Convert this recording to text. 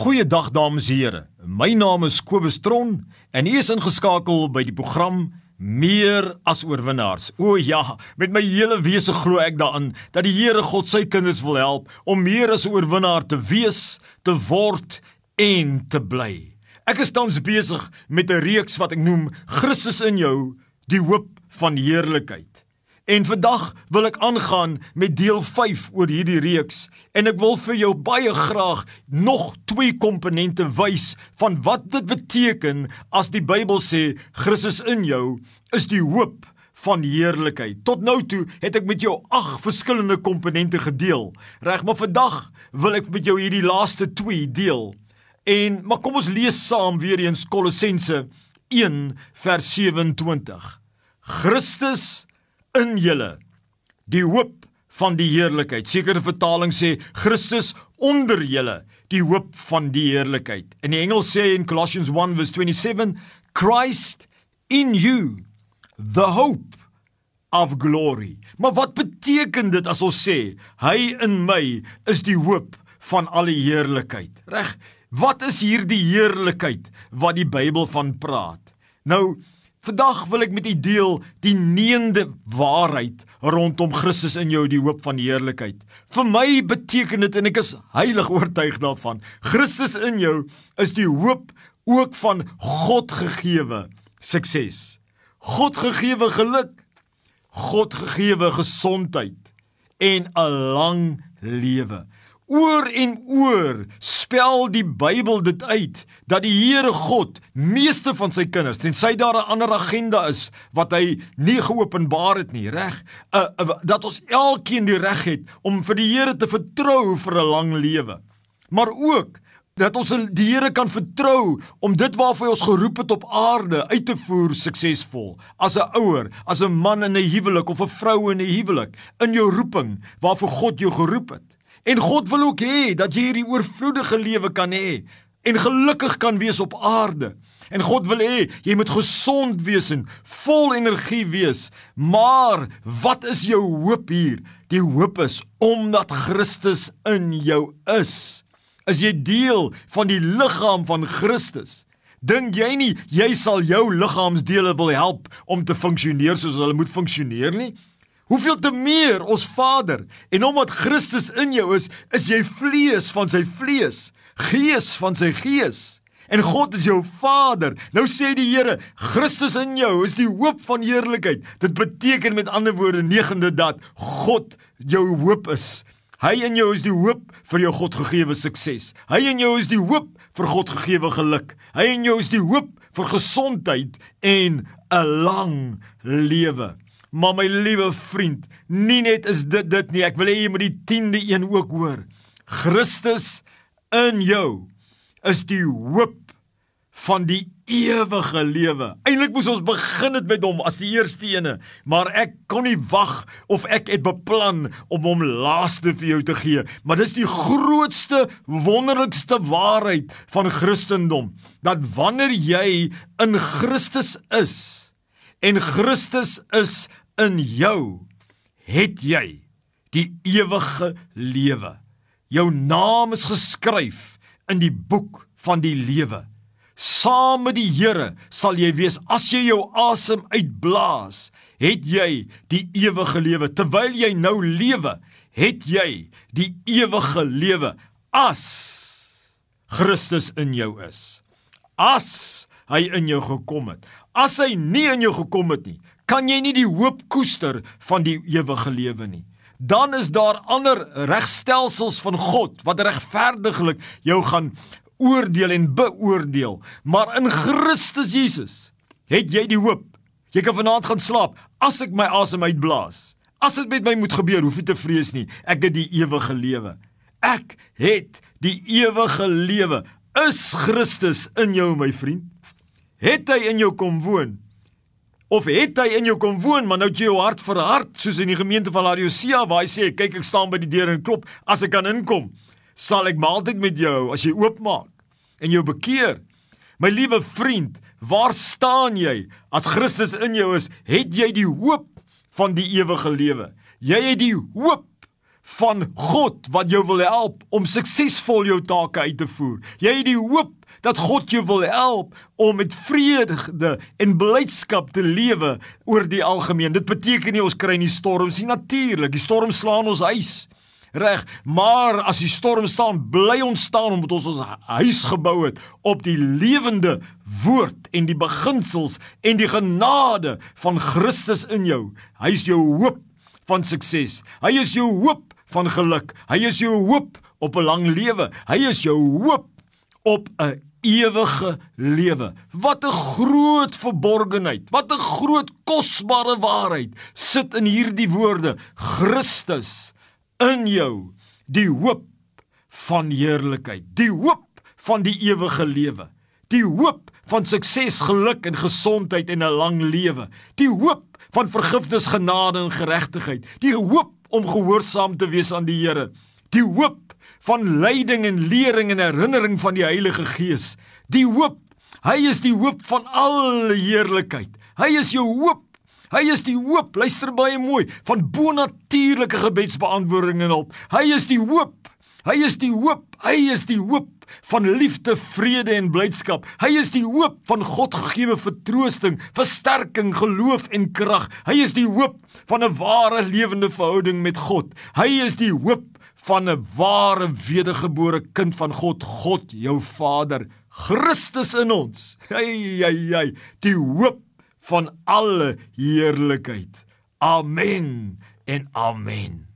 Goeiedag dames en here. My naam is Kobus Tron en u is ingeskakel by die program Meer as oorwinnaars. O ja, met my hele wese glo ek daarin dat die Here God sy kinders wil help om meer as 'n oorwinnaar te wees, te word en te bly. Ek is tans besig met 'n reeks wat ek noem Christus in jou, die hoop van heerlikheid. En vandag wil ek aangaan met deel 5 oor hierdie reeks en ek wil vir jou baie graag nog twee komponente wys van wat dit beteken as die Bybel sê Christus in jou is die hoop van heerlikheid. Tot nou toe het ek met jou ag verskillende komponente gedeel. Reg, maar vandag wil ek met jou hierdie laaste twee deel. En maar kom ons lees saam weer eens Kolossense 1 vers 27. Christus in julle die hoop van die heerlikheid. Sekere vertaling sê Christus onder julle die hoop van die heerlikheid. In die Engels sê in Colossians 1:27 Christ in you the hope of glory. Maar wat beteken dit as ons sê hy in my is die hoop van alle heerlikheid? Reg? Wat is hierdie heerlikheid wat die Bybel van praat? Nou Vandag wil ek met u deel die neende waarheid rondom Christus in jou die hoop van die heerlikheid. Vir my beteken dit en ek is heilig oortuig daarvan, Christus in jou is die hoop ook van God gegeewe sukses. God gegeewe geluk, God gegeewe gesondheid en 'n lang lewe. Oor en oor spel die Bybel dit uit dat die Here God meeste van sy kinders tensy daar 'n ander agenda is wat hy nie geopenbaar het nie, reg? Uh, uh, dat ons elkeen die reg het om vir die Here te vertrou vir 'n lang lewe. Maar ook dat ons die Here kan vertrou om dit waarvoor hy ons geroep het op aarde uit te voer suksesvol. As 'n ouer, as 'n man in 'n huwelik of 'n vrou in 'n huwelik, in jou roeping waarvoor God jou geroep het. En God wil ook hê dat jy hierdie oorvloedige lewe kan hê en gelukkig kan wees op aarde. En God wil hê jy moet gesond wees en vol energie wees. Maar wat is jou hoop hier? Die hoop is omdat Christus in jou is. As jy deel van die liggaam van Christus, dink jy nie jy sal jou liggaamsdele wil help om te funksioneer soos hulle moet funksioneer nie? Hoeveel te meer ons Vader en omdat Christus in jou is, is jy vlees van sy vlees, gees van sy gees. En God is jou Vader. Nou sê die Here, Christus in jou is die hoop van heerlikheid. Dit beteken met ander woorde negende dat God jou hoop is. Hy in jou is die hoop vir jou God gegeewe sukses. Hy in jou is die hoop vir God gegeewe geluk. Hy in jou is die hoop vir gesondheid en 'n lang lewe. Maar my liewe vriend, nie net is dit dit nie, ek wil hê jy moet die 10de een ook hoor. Christus in jou is die hoop van die ewige lewe. Eintlik moes ons begin het met hom as die eerste ene, maar ek kon nie wag of ek het beplan om hom laaste vir jou te gee. Maar dis die grootste, wonderlikste waarheid van Christendom, dat wanneer jy in Christus is en Christus is in jou het jy die ewige lewe. Jou naam is geskryf in die boek van die lewe. Saam met die Here sal jy wees as jy jou asem uitblaas, het jy die ewige lewe. Terwyl jy nou lewe, het jy die ewige lewe as Christus in jou is. As hy in jou gekom het. As hy nie in jou gekom het nie, kan jy nie die hoop koester van die ewige lewe nie. Dan is daar ander regstelsels van God wat regverdiglik jou gaan oordeel en beoordeel. Maar in Christus Jesus het jy die hoop. Jy kan vanaand gaan slaap as ek my asem uitblaas. As dit met my moet gebeur, hoef jy te vrees nie. Ek het die ewige lewe. Ek het die ewige lewe. Is Christus in jou, my vriend? Het hy in jou kom woon? Of het hy in jou kom woon, maar nou jy jou hart verhard soos in die gemeente van Laodicea waar hy sê, kyk ek staan by die deur en klop, as ek kan inkom, sal ek maaltyd met jou as jy oopmaak en jou bekeer. My liewe vriend, waar staan jy? As Christus in jou is, het jy die hoop van die ewige lewe. Jy het die hoop van God wat jou wil help om suksesvol jou take uit te voer. Jy het die hoop dat God jou wil help om met vrede en blydskap te lewe oor die algemeen. Dit beteken nie ons kry nie storms nie natuurlik. Die storm slaan ons huis. Reg, maar as die storm staan, bly ons staan omdat ons ons huis gebou het op die lewende woord en die beginsels en die genade van Christus in jou. Hy is jou hoop van sukses. Hy is jou hoop van geluk. Hy is jou hoop op 'n lang lewe. Hy is jou hoop op 'n ewige lewe. Wat 'n groot verborgenheid. Wat 'n groot kosbare waarheid sit in hierdie woorde. Christus in jou die hoop van heerlikheid, die hoop van die ewige lewe, die hoop van sukses, geluk en gesondheid en 'n lang lewe, die hoop van vergifnis, genade en geregtigheid, die hoop om gehoorsaam te wees aan die Here, die hoop van leiding en lering en herinnering van die Heilige Gees, die hoop, hy is die hoop van alle heerlikheid. Hy is jou hoop Hy is die hoop, luister baie mooi, van bonatuurlike gebedsbeantwoording en hulp. Hy is die hoop. Hy is die hoop. Hy is die hoop van liefde, vrede en blydskap. Hy is die hoop van God gegeewe vertroosting, versterking, geloof en krag. Hy is die hoop van 'n ware lewende verhouding met God. Hy is die hoop van 'n ware wedergebore kind van God, God jou Vader, Christus in ons. Hey, hey, hey, die hoop van alle heerlikheid. Amen en amen.